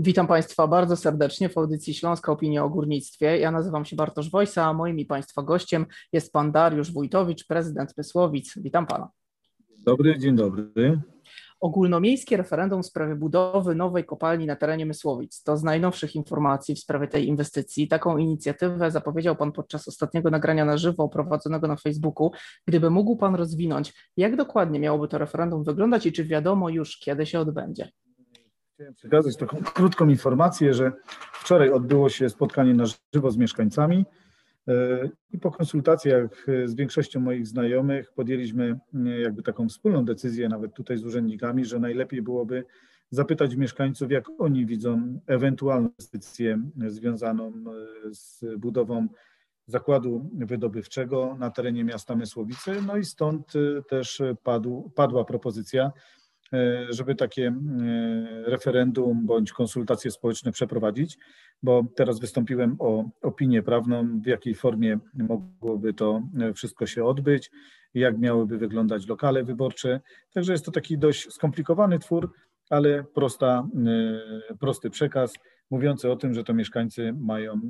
Witam Państwa bardzo serdecznie w audycji Śląska Opinia o Górnictwie. Ja nazywam się Bartosz Wojsa, a moim i Państwa gościem jest Pan Dariusz Wójtowicz, prezydent Mysłowic. Witam Pana. Dobry, dzień dobry. Ogólnomiejskie referendum w sprawie budowy nowej kopalni na terenie Mysłowic. To z najnowszych informacji w sprawie tej inwestycji. Taką inicjatywę zapowiedział Pan podczas ostatniego nagrania na żywo prowadzonego na Facebooku. Gdyby mógł Pan rozwinąć, jak dokładnie miałoby to referendum wyglądać i czy wiadomo już, kiedy się odbędzie? Chciałem przekazać taką krótką informację, że wczoraj odbyło się spotkanie na żywo z mieszkańcami e, i po konsultacjach z większością moich znajomych podjęliśmy e, jakby taką wspólną decyzję, nawet tutaj z urzędnikami, że najlepiej byłoby zapytać mieszkańców, jak oni widzą ewentualną inwestycję związaną e, z budową zakładu wydobywczego na terenie miasta Mysłowice. No i stąd też padł, padła propozycja żeby takie e, referendum bądź konsultacje społeczne przeprowadzić, bo teraz wystąpiłem o opinię prawną, w jakiej formie mogłoby to e, wszystko się odbyć, jak miałyby wyglądać lokale wyborcze. Także jest to taki dość skomplikowany twór, ale prosta, prosty przekaz mówiący o tym, że to mieszkańcy mają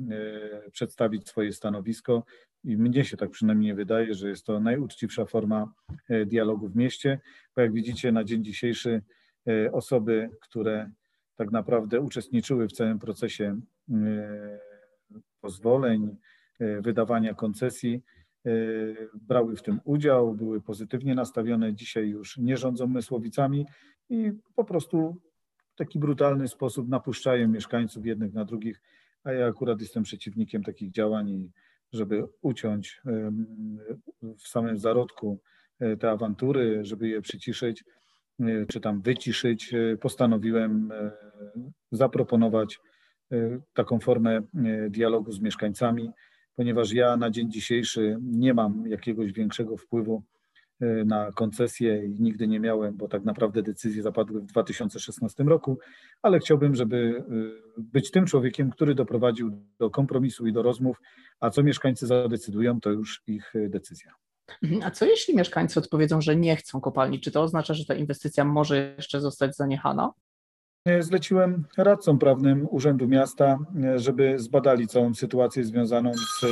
przedstawić swoje stanowisko. I mnie się tak przynajmniej wydaje, że jest to najuczciwsza forma e, dialogu w mieście, bo jak widzicie na dzień dzisiejszy osoby, które tak naprawdę uczestniczyły w całym procesie pozwoleń, wydawania koncesji, brały w tym udział, były pozytywnie nastawione, dzisiaj już nie rządzą Mysłowicami i po prostu w taki brutalny sposób napuszczają mieszkańców jednych na drugich, a ja akurat jestem przeciwnikiem takich działań i żeby uciąć w samym zarodku e, te awantury, żeby je przyciszyć, e, czy tam wyciszyć, e, postanowiłem zaproponować taką formę dialogu z mieszkańcami, ponieważ ja na dzień dzisiejszy nie mam jakiegoś większego wpływu na koncesję i nigdy nie miałem, bo tak naprawdę decyzje zapadły w 2016 roku, ale chciałbym, żeby y, być tym człowiekiem, który doprowadził do kompromisu i do rozmów, a co mieszkańcy zadecydują, to już ich y, decyzja. Mhm. A co jeśli mieszkańcy odpowiedzą, że nie chcą kopalni? Czy to oznacza, że ta inwestycja może jeszcze zostać zaniechana? Zleciłem radcom prawnym Urzędu Miasta, żeby zbadali całą sytuację związaną z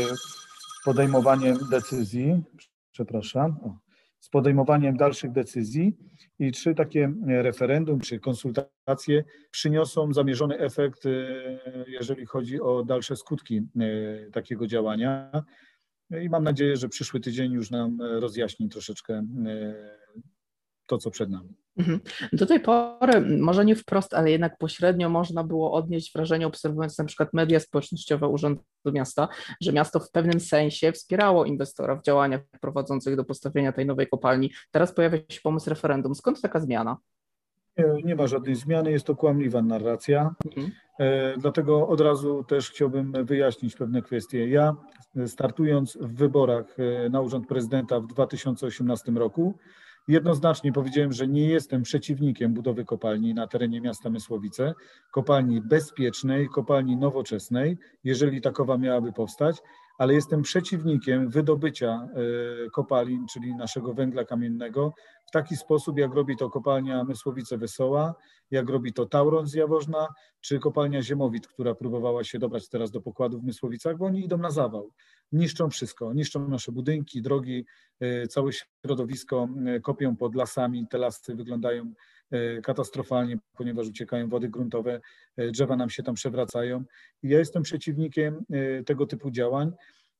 podejmowaniem decyzji. Przepraszam. O z podejmowaniem dalszych decyzji i czy takie referendum, czy konsultacje przyniosą zamierzony efekt, e, jeżeli chodzi o dalsze skutki e, takiego działania. I mam nadzieję, że przyszły tydzień już nam rozjaśni troszeczkę e, to, co przed nami. Mhm. Do tej pory, może nie wprost, ale jednak pośrednio można było odnieść wrażenie, obserwując na przykład media społecznościowe Urzędu Miasta, że miasto w pewnym sensie wspierało inwestora w działaniach prowadzących do postawienia tej nowej kopalni. Teraz pojawia się pomysł referendum. Skąd taka zmiana? Nie, nie ma żadnej zmiany, jest to kłamliwa narracja. Mhm. E, dlatego od razu też chciałbym wyjaśnić pewne kwestie. Ja startując w wyborach e, na urząd prezydenta w 2018 roku, Jednoznacznie powiedziałem, że nie jestem przeciwnikiem budowy kopalni na terenie miasta Mysłowice, kopalni bezpiecznej, kopalni nowoczesnej, jeżeli takowa miałaby powstać, ale jestem przeciwnikiem wydobycia e, kopalin, czyli naszego węgla kamiennego, w taki sposób, jak robi to kopalnia Mysłowice Wesoła, jak robi to Tauron z Jaworzna, czy kopalnia Ziemowit, która próbowała się dobrać teraz do pokładu w Mysłowicach, bo oni idą na zawał. Niszczą wszystko, niszczą nasze budynki, drogi, e, całe środowisko, e, kopią pod lasami, te lasy wyglądają katastrofalnie, ponieważ uciekają wody gruntowe, drzewa nam się tam przewracają. I ja jestem przeciwnikiem tego typu działań.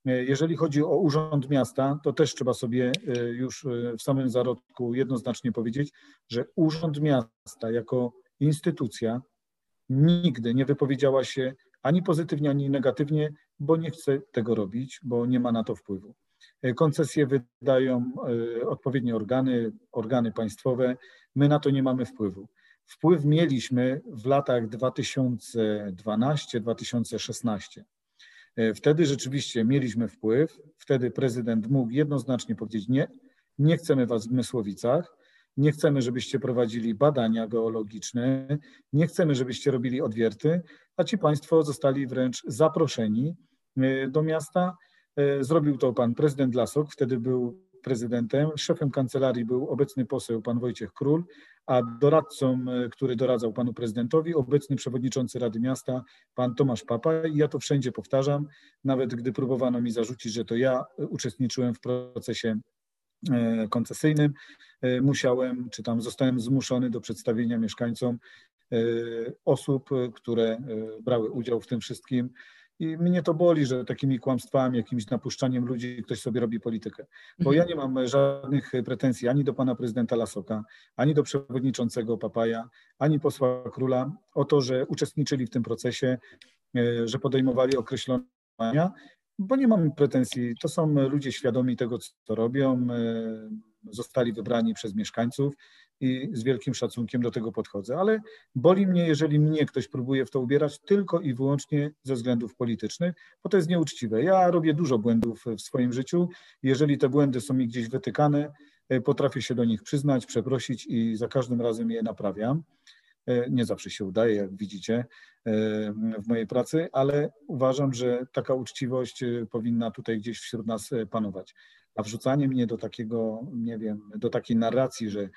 E, jeżeli chodzi o Urząd Miasta, to też trzeba sobie e, już e, w samym zarodku jednoznacznie powiedzieć, że Urząd Miasta jako instytucja nigdy nie wypowiedziała się ani pozytywnie, ani negatywnie, bo nie chce tego robić, bo nie ma na to wpływu. Koncesje wydają odpowiednie organy, organy państwowe. My na to nie mamy wpływu. Wpływ mieliśmy w latach 2012-2016. E, wtedy rzeczywiście mieliśmy wpływ, wtedy prezydent mógł jednoznacznie powiedzieć nie, nie chcemy was w Mysłowicach, nie chcemy, żebyście prowadzili badania geologiczne, nie chcemy, żebyście robili odwierty, a ci państwo zostali wręcz zaproszeni e, do miasta. E, zrobił to pan prezydent Lasok, wtedy był prezydentem. Szefem kancelarii był obecny poseł pan Wojciech Król, a doradcą, który doradzał panu prezydentowi, obecny przewodniczący Rady Miasta, pan Tomasz Papa. I ja to wszędzie powtarzam, nawet gdy próbowano mi zarzucić, że to ja uczestniczyłem w procesie E, koncesyjnym, e, musiałem, czy tam zostałem zmuszony do przedstawienia mieszkańcom e, osób, które brały udział w tym wszystkim. I mnie to boli, że takimi kłamstwami, jakimś napuszczaniem ludzi ktoś sobie robi politykę. Bo ja nie mam żadnych pretensji ani do pana prezydenta Lasoka, ani do przewodniczącego Papaja, ani posła Króla o to, że uczestniczyli w tym procesie, że podejmowali określone działania bo nie mam pretensji. To są ludzie świadomi tego, co robią. Zostali wybrani przez mieszkańców i z wielkim szacunkiem do tego podchodzę. Ale boli mnie, jeżeli mnie ktoś próbuje w to ubierać tylko i wyłącznie ze względów politycznych, bo to jest nieuczciwe. Ja robię dużo błędów w swoim życiu. Jeżeli te błędy są mi gdzieś wytykane, e, potrafię się do nich przyznać, przeprosić i za każdym razem je naprawiam. E, nie zawsze się udaje, jak widzicie e, w mojej pracy, ale uważam, że taka uczciwość powinna tutaj gdzieś wśród nas panować. A wrzucanie mnie do takiego, nie wiem, do takiej narracji, że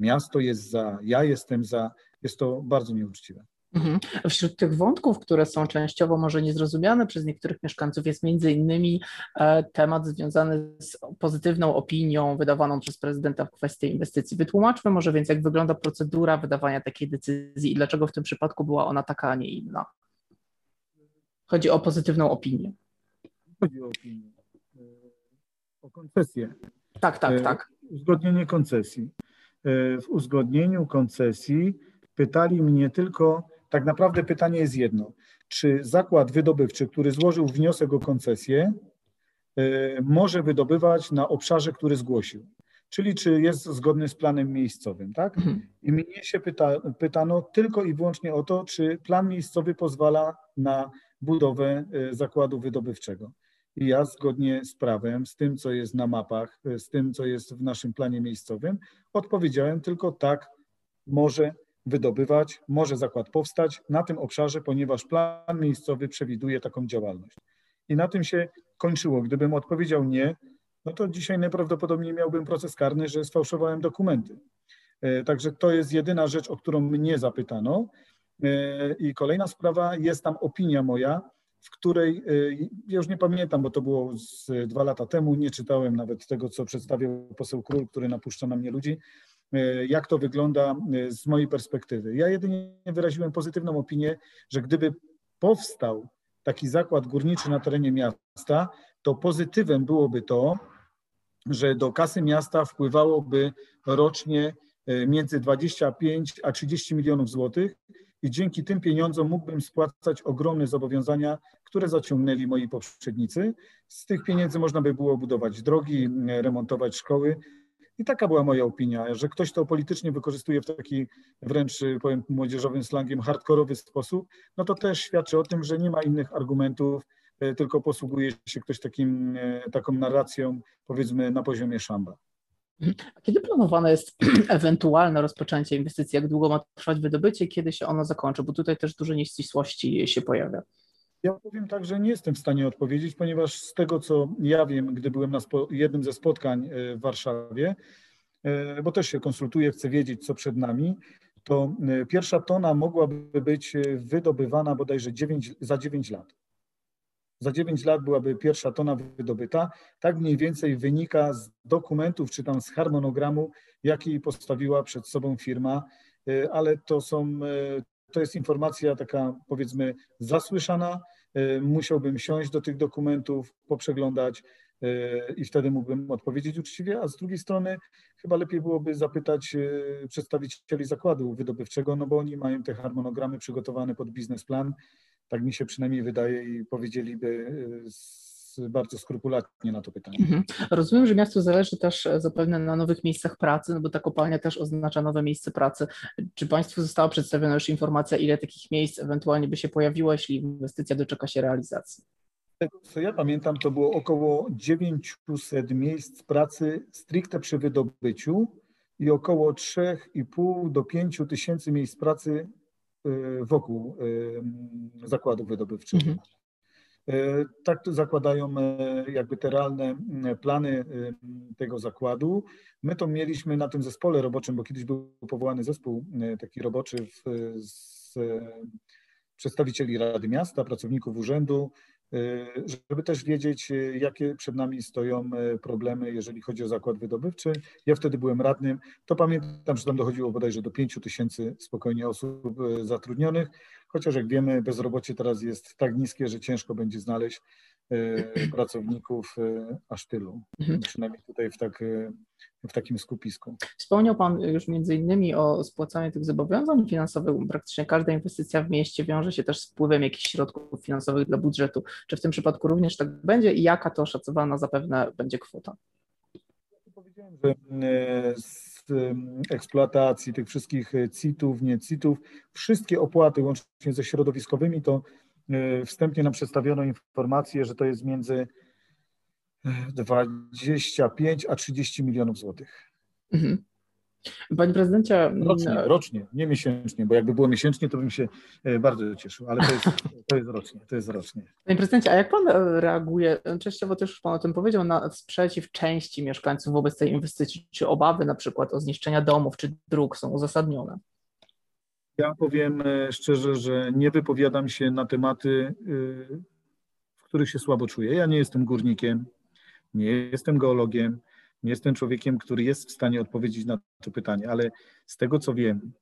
miasto jest za, ja jestem za, jest to bardzo nieuczciwe. Mhm. Wśród tych wątków, które są częściowo może niezrozumiane przez niektórych mieszkańców, jest między innymi e, temat związany z pozytywną opinią wydawaną przez prezydenta w kwestii inwestycji. Wytłumaczmy może więc, jak wygląda procedura wydawania takiej decyzji i dlaczego w tym przypadku była ona taka, a nie inna. Chodzi o pozytywną opinię. Chodzi o opinię, o koncesję. Tak, tak, e, tak. Uzgodnienie koncesji. W uzgodnieniu koncesji pytali mnie tylko tak naprawdę pytanie jest jedno. Czy zakład wydobywczy, który złożył wniosek o koncesję, y, może wydobywać na obszarze, który zgłosił? Czyli czy jest zgodny z planem miejscowym, tak? Mhm. I mnie się pyta, pytano tylko i wyłącznie o to, czy plan miejscowy pozwala na budowę zakładu wydobywczego. I ja zgodnie z prawem, z tym, co jest na mapach, y, z tym, co jest w naszym planie miejscowym, odpowiedziałem tylko tak, może wydobywać, może zakład powstać na tym obszarze, ponieważ plan miejscowy przewiduje taką działalność. I na tym się kończyło. Gdybym odpowiedział nie, no to dzisiaj najprawdopodobniej miałbym proces karny, że sfałszowałem dokumenty. E, także to jest jedyna rzecz, o którą mnie zapytano. E, I kolejna sprawa, jest tam opinia moja, w której, e, ja już nie pamiętam, bo to było z dwa lata temu, nie czytałem nawet tego, co przedstawił poseł Król, który napuszcza na mnie ludzi, E, jak to wygląda e, z mojej perspektywy. Ja jedynie wyraziłem pozytywną opinię, że gdyby powstał taki zakład górniczy na terenie miasta, to pozytywem byłoby to, że do kasy miasta wpływałoby rocznie między 25 a 30 milionów złotych i dzięki tym pieniądzom mógłbym spłacać ogromne zobowiązania, które zaciągnęli moi poprzednicy. Z tych pieniędzy można by było budować drogi, remontować szkoły, i taka była moja opinia, że ktoś to politycznie wykorzystuje w taki wręcz, powiem młodzieżowym slangiem, hardkorowy sposób, no to też świadczy o tym, że nie ma innych argumentów, e, tylko posługuje się ktoś takim, e, taką narracją, powiedzmy, na poziomie szamba. A kiedy planowane jest ewentualne rozpoczęcie inwestycji? Jak długo ma trwać wydobycie? Kiedy się ono zakończy? Bo tutaj też dużo nieścisłości się pojawia. Ja powiem tak, że nie jestem w stanie odpowiedzieć, ponieważ z tego, co ja wiem, gdy byłem na jednym ze spotkań e, w Warszawie, e, bo też się konsultuję, chcę wiedzieć, co przed nami, to e, pierwsza tona mogłaby być wydobywana bodajże 9, za 9 lat. Za 9 lat byłaby pierwsza tona wydobyta. Tak mniej więcej wynika z dokumentów czy tam z harmonogramu, jaki postawiła przed sobą firma, ale to są to jest informacja taka, powiedzmy, zasłyszana. E, musiałbym siąść do tych dokumentów, poprzeglądać e, i wtedy mógłbym odpowiedzieć uczciwie, a z drugiej strony chyba lepiej byłoby zapytać e, przedstawicieli zakładu wydobywczego, no bo oni mają te harmonogramy przygotowane pod biznesplan, tak mi się przynajmniej wydaje i powiedzieliby bardzo skrupulatnie na to pytanie. Mhm. Rozumiem, że miasto zależy też e, zapewne na nowych miejscach pracy, no bo ta kopalnia też oznacza nowe miejsce pracy. Czy Państwu została przedstawiona już informacja, ile takich miejsc ewentualnie by się pojawiło, jeśli inwestycja doczeka się realizacji? Co ja pamiętam, to było około 900 miejsc pracy stricte przy wydobyciu i około 3,5 do 5 tysięcy miejsc pracy wokół e, zakładów wydobywczych. Mhm. Tak zakładają jakby te realne plany tego zakładu. My to mieliśmy na tym zespole roboczym, bo kiedyś był powołany zespół taki roboczy w, z przedstawicieli Rady Miasta, pracowników urzędu, Y, żeby też wiedzieć, y, jakie przed nami stoją y, problemy, jeżeli chodzi o zakład wydobywczy. Ja wtedy byłem radnym, to pamiętam, że tam dochodziło bodajże do 5 tysięcy spokojnie osób zatrudnionych, chociaż jak wiemy, bezrobocie teraz jest tak niskie, że ciężko będzie znaleźć pracowników aż tylu, mhm. przynajmniej tutaj w tak w takim skupisku. Wspomniał Pan już między innymi o spłacaniu tych zobowiązań finansowych. Praktycznie każda inwestycja w mieście wiąże się też z wpływem jakichś środków finansowych dla budżetu. Czy w tym przypadku również tak będzie i jaka to oszacowana zapewne będzie kwota? Powiedziałem, że z eksploatacji tych wszystkich CIT-ów, nie CIT-ów, wszystkie opłaty łącznie ze środowiskowymi, to wstępnie nam przedstawiono informację, że to jest między 25 a 30 milionów złotych. Mhm. Panie prezydencie. Rocznie, rocznie, nie miesięcznie, bo jakby było miesięcznie, to bym się e, bardzo cieszył, ale to jest, to jest rocznie, to jest rocznie. Panie prezydencie, a jak pan e, reaguje, częściowo też już pan o tym powiedział, na sprzeciw części mieszkańców wobec tej inwestycji? Czy obawy na przykład o zniszczenia domów czy dróg są uzasadnione? Ja powiem e, szczerze, że nie wypowiadam się na tematy, w których się słabo czuję. Ja nie jestem górnikiem, nie jestem geologiem, nie jestem człowiekiem, który jest w stanie odpowiedzieć na to pytanie, ale z tego co wiem,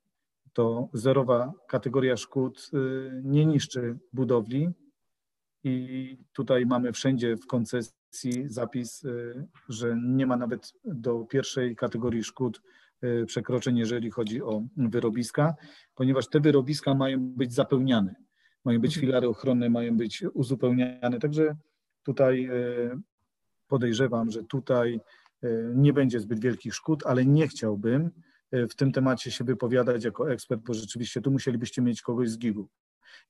to zerowa kategoria szkód y, nie niszczy budowli i tutaj mamy wszędzie w koncesji zapis, że nie ma nawet do pierwszej kategorii szkód przekroczeń, jeżeli chodzi o wyrobiska, ponieważ te wyrobiska mają być zapełniane, mają być mhm. filary ochronne, mają być uzupełniane, także tutaj podejrzewam, że tutaj e, nie będzie zbyt wielkich szkód, ale nie chciałbym w tym temacie się wypowiadać jako ekspert, bo rzeczywiście tu musielibyście mieć kogoś z GIG-u.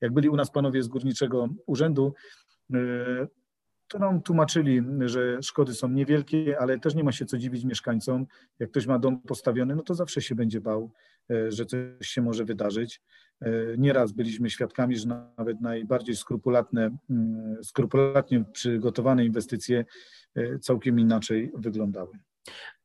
Jak byli u nas panowie z Górniczego Urzędu, to nam tłumaczyli, że szkody są niewielkie, ale też nie ma się co dziwić mieszkańcom. Jak ktoś ma dom postawiony, no to zawsze się będzie bał, że coś się może wydarzyć. Nieraz byliśmy świadkami, że nawet najbardziej skrupulatne, mm, skrupulatnie przygotowane inwestycje E, całkiem inaczej wyglądały.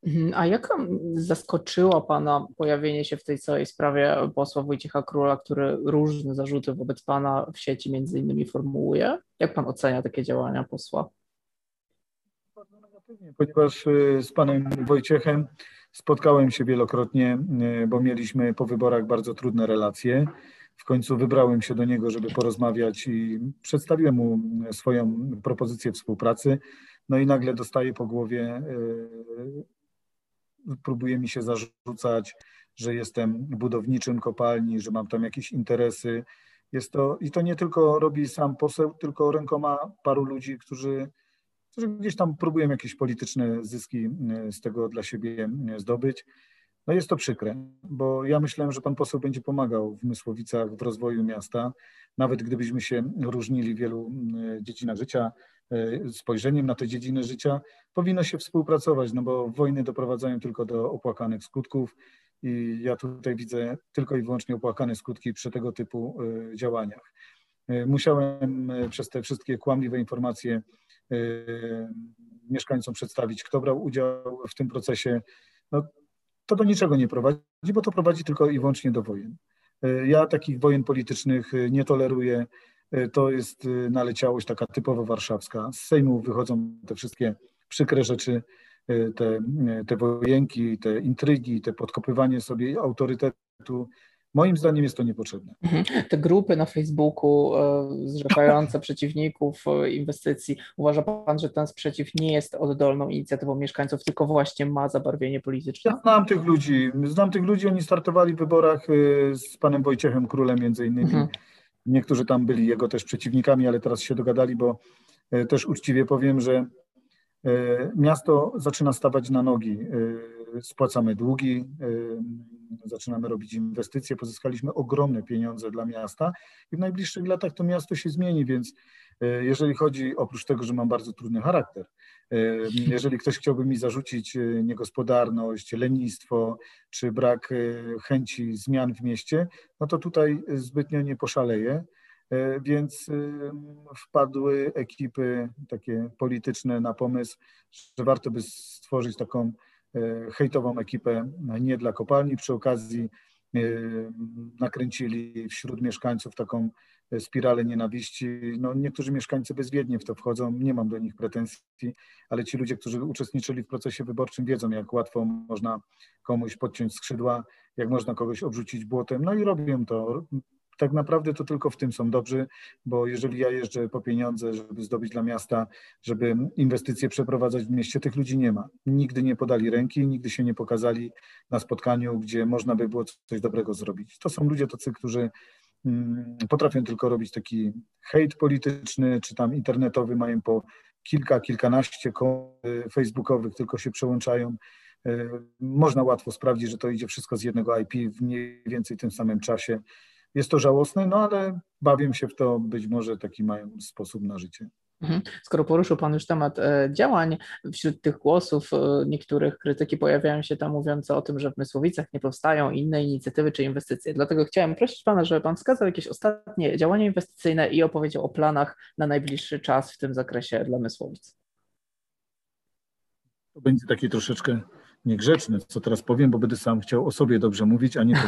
Mhm. A jak zaskoczyło Pana pojawienie się w tej całej sprawie posła Wojciecha Króla, który różne zarzuty wobec Pana w sieci między innymi formułuje? Jak Pan ocenia takie działania posła? Bardzo negatywnie, ponieważ e, z Panem Wojciechem spotkałem się wielokrotnie, e, bo mieliśmy po wyborach bardzo trudne relacje. W końcu wybrałem się do niego, żeby porozmawiać i przedstawiłem mu swoją propozycję współpracy. No i nagle dostaję po głowie, yy, próbuje mi się zarzucać, że jestem budowniczym kopalni, że mam tam jakieś interesy. Jest to, I to nie tylko robi sam poseł, tylko rękoma paru ludzi, którzy, którzy gdzieś tam próbują jakieś polityczne zyski yy, z tego dla siebie yy, zdobyć. No jest to przykre, bo ja myślałem, że pan poseł będzie pomagał w Mysłowicach w rozwoju miasta, nawet gdybyśmy się różnili w wielu dziedzinach życia, spojrzeniem na te dziedziny życia, powinno się współpracować, no bo wojny doprowadzają tylko do opłakanych skutków i ja tutaj widzę tylko i wyłącznie opłakane skutki przy tego typu e, działaniach. E, musiałem przez te wszystkie kłamliwe informacje mieszkańcom przedstawić, kto brał udział w tym procesie. No, to do niczego nie prowadzi, bo to prowadzi tylko i wyłącznie do wojen. Ja takich wojen politycznych nie toleruję. E, to jest e, naleciałość taka typowo warszawska. Z Sejmu wychodzą te wszystkie przykre rzeczy, e, te, te wojenki, te intrygi, te podkopywanie sobie autorytetu. Moim zdaniem jest to niepotrzebne. Mhm. Te grupy na Facebooku zrzekające przeciwników inwestycji, uważa Pan, że ten sprzeciw nie jest oddolną inicjatywą mieszkańców, tylko właśnie ma zabarwienie polityczne? Ja znam tych ludzi. Znam tych ludzi, oni startowali w wyborach z panem Wojciechem Królem między innymi. Mhm Niektórzy tam byli jego też przeciwnikami, ale teraz się dogadali, bo e, też uczciwie powiem, że e, miasto zaczyna stawać na nogi. E, spłacamy długi, zaczynamy robić inwestycje, pozyskaliśmy ogromne pieniądze dla miasta i w najbliższych latach to miasto się zmieni, więc jeżeli chodzi, oprócz tego, że mam bardzo trudny charakter, jeżeli ktoś chciałby mi zarzucić niegospodarność, lenistwo czy brak chęci zmian w mieście, no to tutaj zbytnio nie poszaleję. więc wpadły ekipy takie polityczne na pomysł, że warto by stworzyć taką hejtową ekipę nie dla kopalni. Przy okazji nakręcili wśród mieszkańców taką spiralę nienawiści. No, niektórzy mieszkańcy bezwiednie w to wchodzą, nie mam do nich pretensji, ale ci ludzie, którzy uczestniczyli w procesie wyborczym, wiedzą, jak łatwo można komuś podciąć skrzydła, jak można kogoś obrzucić błotem, no i robią to. Tak naprawdę to tylko w tym są dobrzy, bo jeżeli ja jeżdżę po pieniądze, żeby zdobyć dla miasta, żeby inwestycje przeprowadzać w mieście, tych ludzi nie ma. Nigdy nie podali ręki, nigdy się nie pokazali na spotkaniu, gdzie można by było coś dobrego zrobić. To są ludzie tacy, którzy potrafią tylko robić taki hejt polityczny, czy tam internetowy, mają po kilka, kilkanaście facebookowych, tylko się przełączają. E, można łatwo sprawdzić, że to idzie wszystko z jednego IP w mniej więcej tym samym czasie. Jest to żałosne, no ale bawię się w to, być może taki mają sposób na życie. Mhm. Skoro poruszył Pan już temat e, działań, wśród tych głosów e, niektórych krytyki pojawiają się tam mówiące o tym, że w Mysłowicach nie powstają inne inicjatywy czy inwestycje. Dlatego chciałem prosić Pana, żeby Pan wskazał jakieś ostatnie działania inwestycyjne i opowiedział o planach na najbliższy czas w tym zakresie dla Mysłowic. To będzie takie troszeczkę niegrzeczne, co teraz powiem, bo będę sam chciał o sobie dobrze mówić, a nie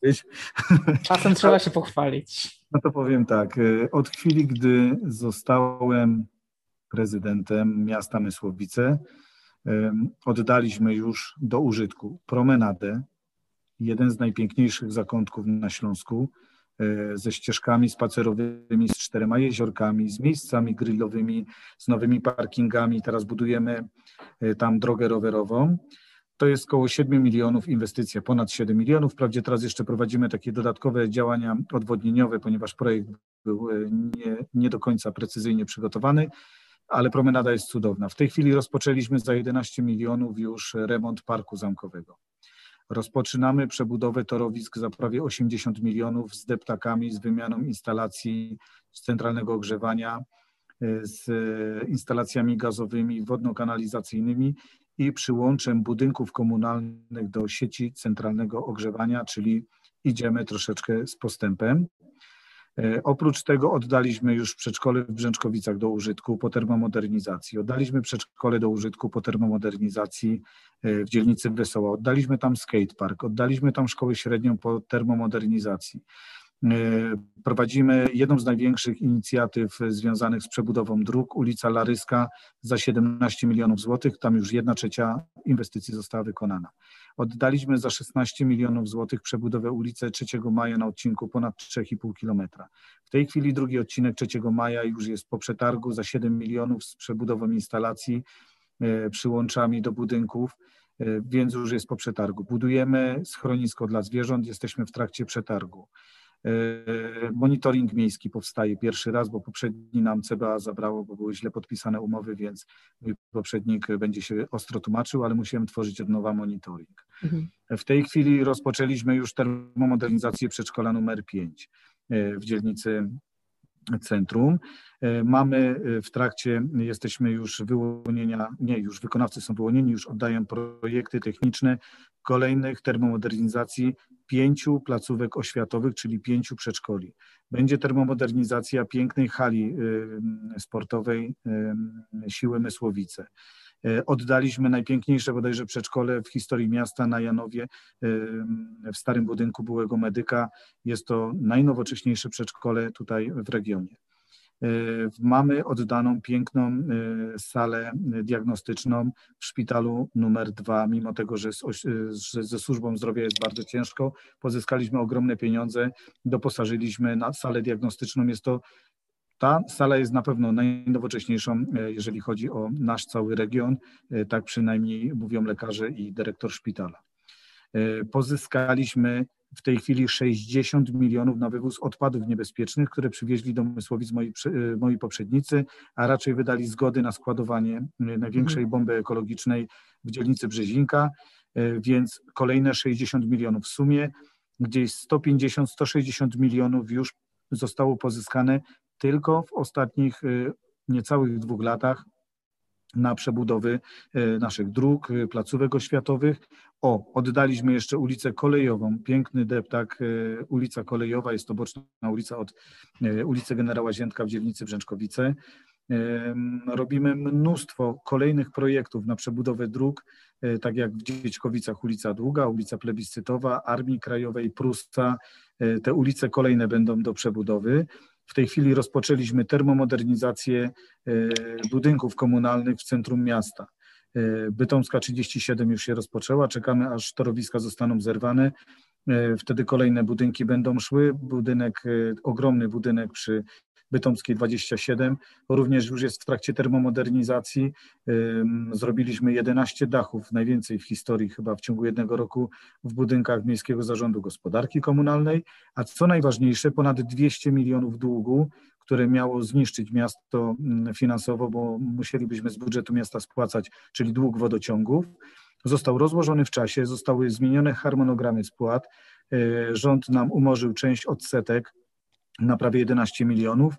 powiedzieć. Czasem trzeba się pochwalić. No to powiem tak. Y, od chwili, gdy zostałem prezydentem miasta Mysłowice, oddaliśmy już do użytku promenadę, jeden z najpiękniejszych zakątków na Śląsku, y, ze ścieżkami spacerowymi, z czterema jeziorkami, z miejscami grillowymi, z nowymi parkingami. Teraz budujemy y, tam drogę rowerową to jest około 7 milionów inwestycja, ponad 7 milionów. Wprawdzie teraz jeszcze prowadzimy takie dodatkowe działania odwodnieniowe, ponieważ projekt był e, nie, nie do końca precyzyjnie przygotowany, ale promenada jest cudowna. W tej chwili rozpoczęliśmy za 11 milionów już remont parku zamkowego. Rozpoczynamy przebudowę torowisk za prawie 80 milionów z deptakami, z wymianą instalacji centralnego ogrzewania, e, z instalacjami gazowymi, wodno-kanalizacyjnymi i przyłączem budynków komunalnych do sieci centralnego ogrzewania, czyli idziemy troszeczkę z postępem. E, oprócz tego oddaliśmy już przedszkole w Brzęczkowicach do użytku po termomodernizacji. Oddaliśmy przedszkole do użytku po termomodernizacji e, w dzielnicy Wesoła. Oddaliśmy tam skatepark, oddaliśmy tam szkołę średnią po termomodernizacji. E, prowadzimy jedną z największych inicjatyw związanych z przebudową dróg, ulica Laryska za 17 milionów złotych. Tam już jedna trzecia inwestycji została wykonana. Oddaliśmy za 16 milionów złotych przebudowę ulicy 3 Maja na odcinku ponad 3,5 kilometra. W tej chwili drugi odcinek 3 Maja już jest po przetargu za 7 milionów z przebudową instalacji, e, przyłączami do budynków e, więc już jest po przetargu. Budujemy schronisko dla zwierząt, jesteśmy w trakcie przetargu. E, monitoring miejski powstaje pierwszy raz, bo poprzedni nam CBA zabrało, bo były źle podpisane umowy, więc mój poprzednik będzie się ostro tłumaczył, ale musiałem tworzyć od nowa monitoring. Mhm. W tej chwili rozpoczęliśmy już termomodernizację przedszkola numer 5 e, w dzielnicy centrum. E, mamy w trakcie, jesteśmy już wyłonienia, nie już wykonawcy są wyłonieni, już oddają projekty techniczne kolejnych termomodernizacji pięciu placówek oświatowych, czyli pięciu przedszkoli. Będzie termomodernizacja pięknej hali sportowej Siły Mysłowice. E, oddaliśmy najpiękniejsze bodajże przedszkole w historii miasta na Janowie w starym budynku byłego medyka. Jest to najnowocześniejsze przedszkole tutaj w regionie. E, mamy oddaną piękną e, salę diagnostyczną w szpitalu numer dwa, mimo tego, że, że ze służbą zdrowia jest bardzo ciężko. Pozyskaliśmy ogromne pieniądze, doposażyliśmy na salę diagnostyczną. Jest to ta sala jest na pewno najnowocześniejszą, e, jeżeli chodzi o nasz cały region, tak przynajmniej mówią lekarze i dyrektor szpitala. Pozyskaliśmy w tej chwili 60 milionów na wywóz odpadów niebezpiecznych, które przywieźli do Mysłowic moi, moi poprzednicy, a raczej wydali zgody na składowanie największej mhm. bomby ekologicznej w dzielnicy Brzezinka, więc kolejne 60 milionów w sumie, gdzieś 150-160 milionów już zostało pozyskane tylko w ostatnich niecałych dwóch latach na przebudowy naszych dróg, placówek oświatowych O, oddaliśmy jeszcze ulicę kolejową, piękny deptak, ulica kolejowa, jest to boczna ulica od ulicy Generała Ziętka w dzielnicy Brzęczkowice. Robimy mnóstwo kolejnych projektów na przebudowę dróg, tak jak w Dziećkowicach ulica Długa, ulica Plebiscytowa, Armii Krajowej, Prusta. Te ulice kolejne będą do przebudowy. W tej chwili rozpoczęliśmy termomodernizację budynków komunalnych w centrum miasta. E, Bytomska 37 już się rozpoczęła, czekamy aż torowiska zostaną zerwane. E, wtedy kolejne budynki będą szły. Budynek, e, ogromny budynek przy Bytomskiej 27, również już jest w trakcie termomodernizacji. Zrobiliśmy 11 dachów, najwięcej w historii chyba w ciągu jednego roku w budynkach Miejskiego Zarządu Gospodarki Komunalnej, a co najważniejsze ponad 200 milionów długu które miało zniszczyć miasto finansowo, bo musielibyśmy z budżetu miasta spłacać, czyli dług wodociągów. Został rozłożony w czasie, zostały zmienione harmonogramy spłat. E, rząd nam umorzył część odsetek na prawie 11 milionów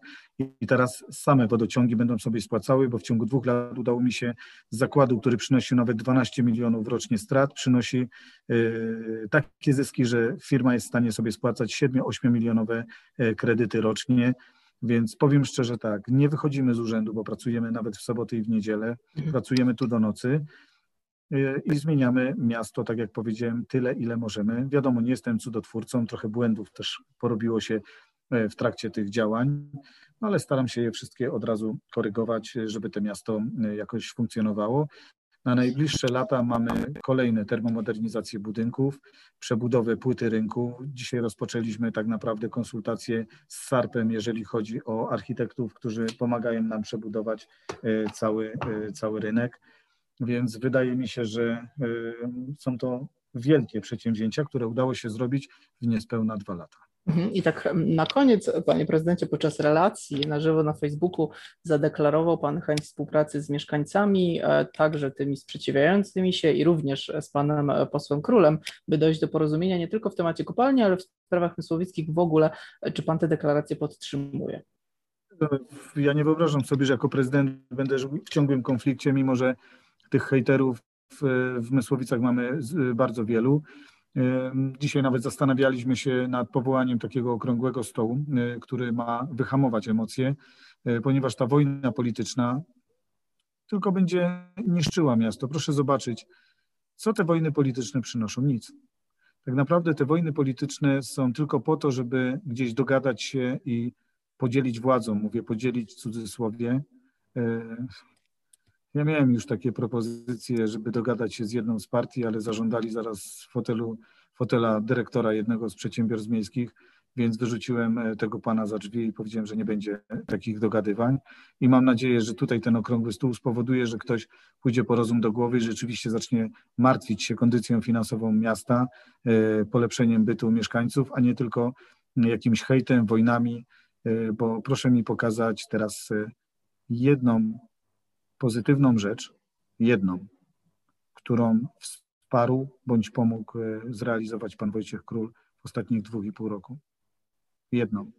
i teraz same wodociągi będą sobie spłacały, bo w ciągu dwóch lat udało mi się z zakładu, który przynosił nawet 12 milionów rocznie strat, przynosi yy, takie zyski, że firma jest w stanie sobie spłacać 7-8 milionowe e, kredyty rocznie. Więc powiem szczerze tak, nie wychodzimy z urzędu, bo pracujemy nawet w soboty i w niedzielę, mhm. pracujemy tu do nocy y, i zmieniamy miasto, tak jak powiedziałem, tyle, ile możemy. Wiadomo, nie jestem cudotwórcą, trochę błędów też porobiło się w trakcie tych działań, no ale staram się je wszystkie od razu korygować, żeby to miasto e, jakoś funkcjonowało. Na najbliższe lata mamy kolejne termomodernizacje budynków, przebudowę płyty rynku. Dzisiaj rozpoczęliśmy tak naprawdę konsultacje z SARP-em, jeżeli chodzi o architektów, którzy pomagają nam przebudować e, cały, e, cały rynek. Więc wydaje mi się, że e, są to wielkie przedsięwzięcia, które udało się zrobić w niespełna dwa lata. Mhm. I tak na koniec, panie prezydencie, podczas relacji na żywo na Facebooku zadeklarował pan chęć współpracy z mieszkańcami, e, także tymi sprzeciwiającymi się i również z panem e, posłem Królem, by dojść do porozumienia nie tylko w temacie kopalni, ale w sprawach mysłowickich w ogóle. E, czy pan te deklaracje podtrzymuje? Ja nie wyobrażam sobie, że jako prezydent będę w ciągłym konflikcie, mimo że tych hejterów w Mysłowicach mamy bardzo wielu. Dzisiaj nawet zastanawialiśmy się nad powołaniem takiego okrągłego stołu, y, który ma wyhamować emocje, y, ponieważ ta wojna polityczna tylko będzie niszczyła miasto. Proszę zobaczyć, co te wojny polityczne przynoszą? Nic. Tak naprawdę te wojny polityczne są tylko po to, żeby gdzieś dogadać się i podzielić władzą. Mówię podzielić w cudzysłowie. Ja miałem już takie propozycje, żeby dogadać się z jedną z partii, ale zażądali zaraz fotelu, fotela dyrektora jednego z przedsiębiorstw miejskich, więc wyrzuciłem e, tego pana za drzwi i powiedziałem, że nie będzie takich dogadywań. I mam nadzieję, że tutaj ten okrągły stół spowoduje, że ktoś pójdzie po rozum do głowy i rzeczywiście zacznie martwić się kondycją finansową miasta, e, polepszeniem bytu mieszkańców, a nie tylko jakimś hejtem, wojnami, e, bo proszę mi pokazać teraz jedną pozytywną rzecz, jedną, którą wsparł bądź pomógł e, zrealizować pan Wojciech Król w ostatnich dwóch i pół roku? Jedną.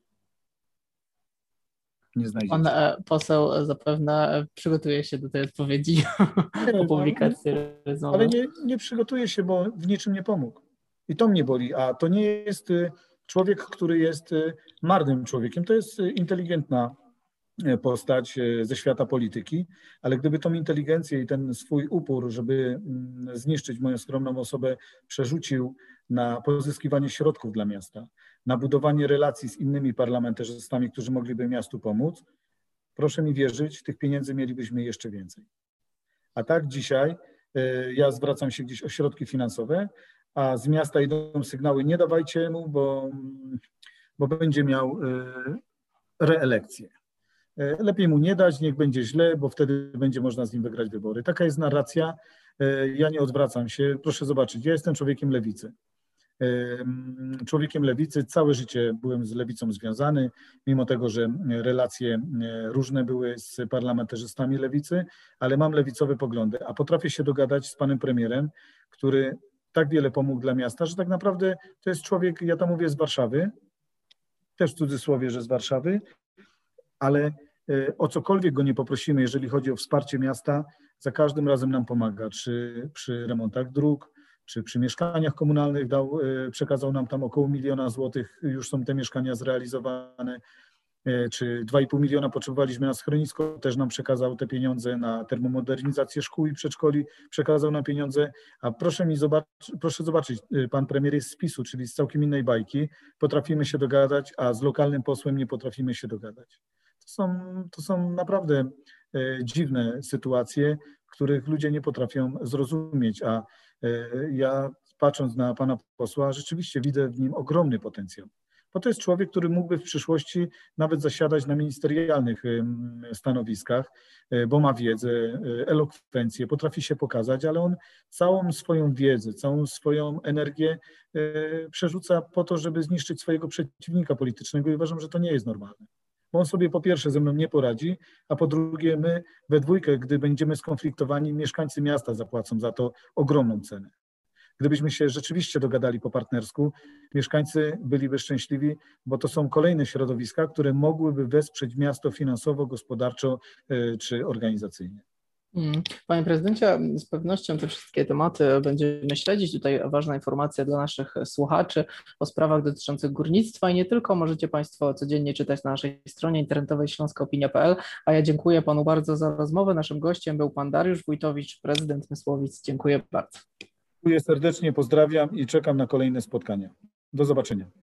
Nie znajdziecie. Pan e, poseł zapewne przygotuje się do tej odpowiedzi nie, po publikacji rozmowy. Ale nie, nie przygotuje się, bo w niczym nie pomógł. I to mnie boli. A to nie jest e, człowiek, który jest marnym człowiekiem. To jest inteligentna postać e, ze świata polityki, ale gdyby tą inteligencję i ten swój upór, żeby mm, zniszczyć moją skromną osobę, przerzucił na pozyskiwanie środków dla miasta, na budowanie relacji z innymi parlamentarzystami, którzy mogliby miastu pomóc, proszę mi wierzyć, tych pieniędzy mielibyśmy jeszcze więcej. A tak dzisiaj e, ja zwracam się gdzieś o środki finansowe, a z miasta idą sygnały, nie dawajcie mu, bo, bo będzie miał reelekcję. E, lepiej mu nie dać, niech będzie źle, bo wtedy będzie można z nim wygrać wybory. Taka jest narracja. E, ja nie odwracam się. Proszę zobaczyć, ja jestem człowiekiem lewicy. E, człowiekiem lewicy, całe życie byłem z lewicą związany, mimo tego, że relacje różne były z parlamentarzystami lewicy, ale mam lewicowe poglądy, a potrafię się dogadać z panem premierem, który tak wiele pomógł dla miasta, że tak naprawdę to jest człowiek, ja to mówię z Warszawy, też w cudzysłowie, że z Warszawy, ale e, o cokolwiek go nie poprosimy, jeżeli chodzi o wsparcie miasta, za każdym razem nam pomaga, czy przy remontach dróg, czy przy mieszkaniach komunalnych dał, przekazał nam tam około miliona złotych, już są te mieszkania zrealizowane. E, czy 2,5 miliona potrzebowaliśmy na schronisko, też nam przekazał te pieniądze na termomodernizację szkół i przedszkoli, przekazał nam pieniądze, a proszę mi zobaczyć, proszę zobaczyć, e, pan premier jest z PiSu, czyli z całkiem innej bajki, potrafimy się dogadać, a z lokalnym posłem nie potrafimy się dogadać. To są, to są naprawdę e, dziwne sytuacje, których ludzie nie potrafią zrozumieć, a ja patrząc na pana posła, rzeczywiście widzę w nim ogromny potencjał bo to jest człowiek, który mógłby w przyszłości nawet zasiadać na ministerialnych stanowiskach, e, bo ma wiedzę, e, elokwencję, potrafi się pokazać, ale on całą swoją wiedzę, całą swoją energię e, przerzuca po to, żeby zniszczyć swojego przeciwnika politycznego i uważam, że to nie jest normalne. Bo on sobie po pierwsze ze mną nie poradzi, a po drugie my we dwójkę, gdy będziemy skonfliktowani, mieszkańcy miasta zapłacą za to ogromną cenę. Gdybyśmy się rzeczywiście dogadali po partnersku, mieszkańcy byliby szczęśliwi, bo to są kolejne środowiska, które mogłyby wesprzeć miasto finansowo, gospodarczo e, czy organizacyjnie. Mm. Panie prezydencie, z pewnością te wszystkie tematy będziemy śledzić. Tutaj ważna informacja dla naszych słuchaczy o sprawach dotyczących górnictwa i nie tylko. Możecie Państwo codziennie czytać na naszej stronie internetowej śląskoopinia.pl. A ja dziękuję Panu bardzo za rozmowę. Naszym gościem był Pan Dariusz Wójtowicz, prezydent Mysłowic. Dziękuję bardzo. Dziękuję serdecznie, pozdrawiam i czekam na kolejne spotkania. Do zobaczenia.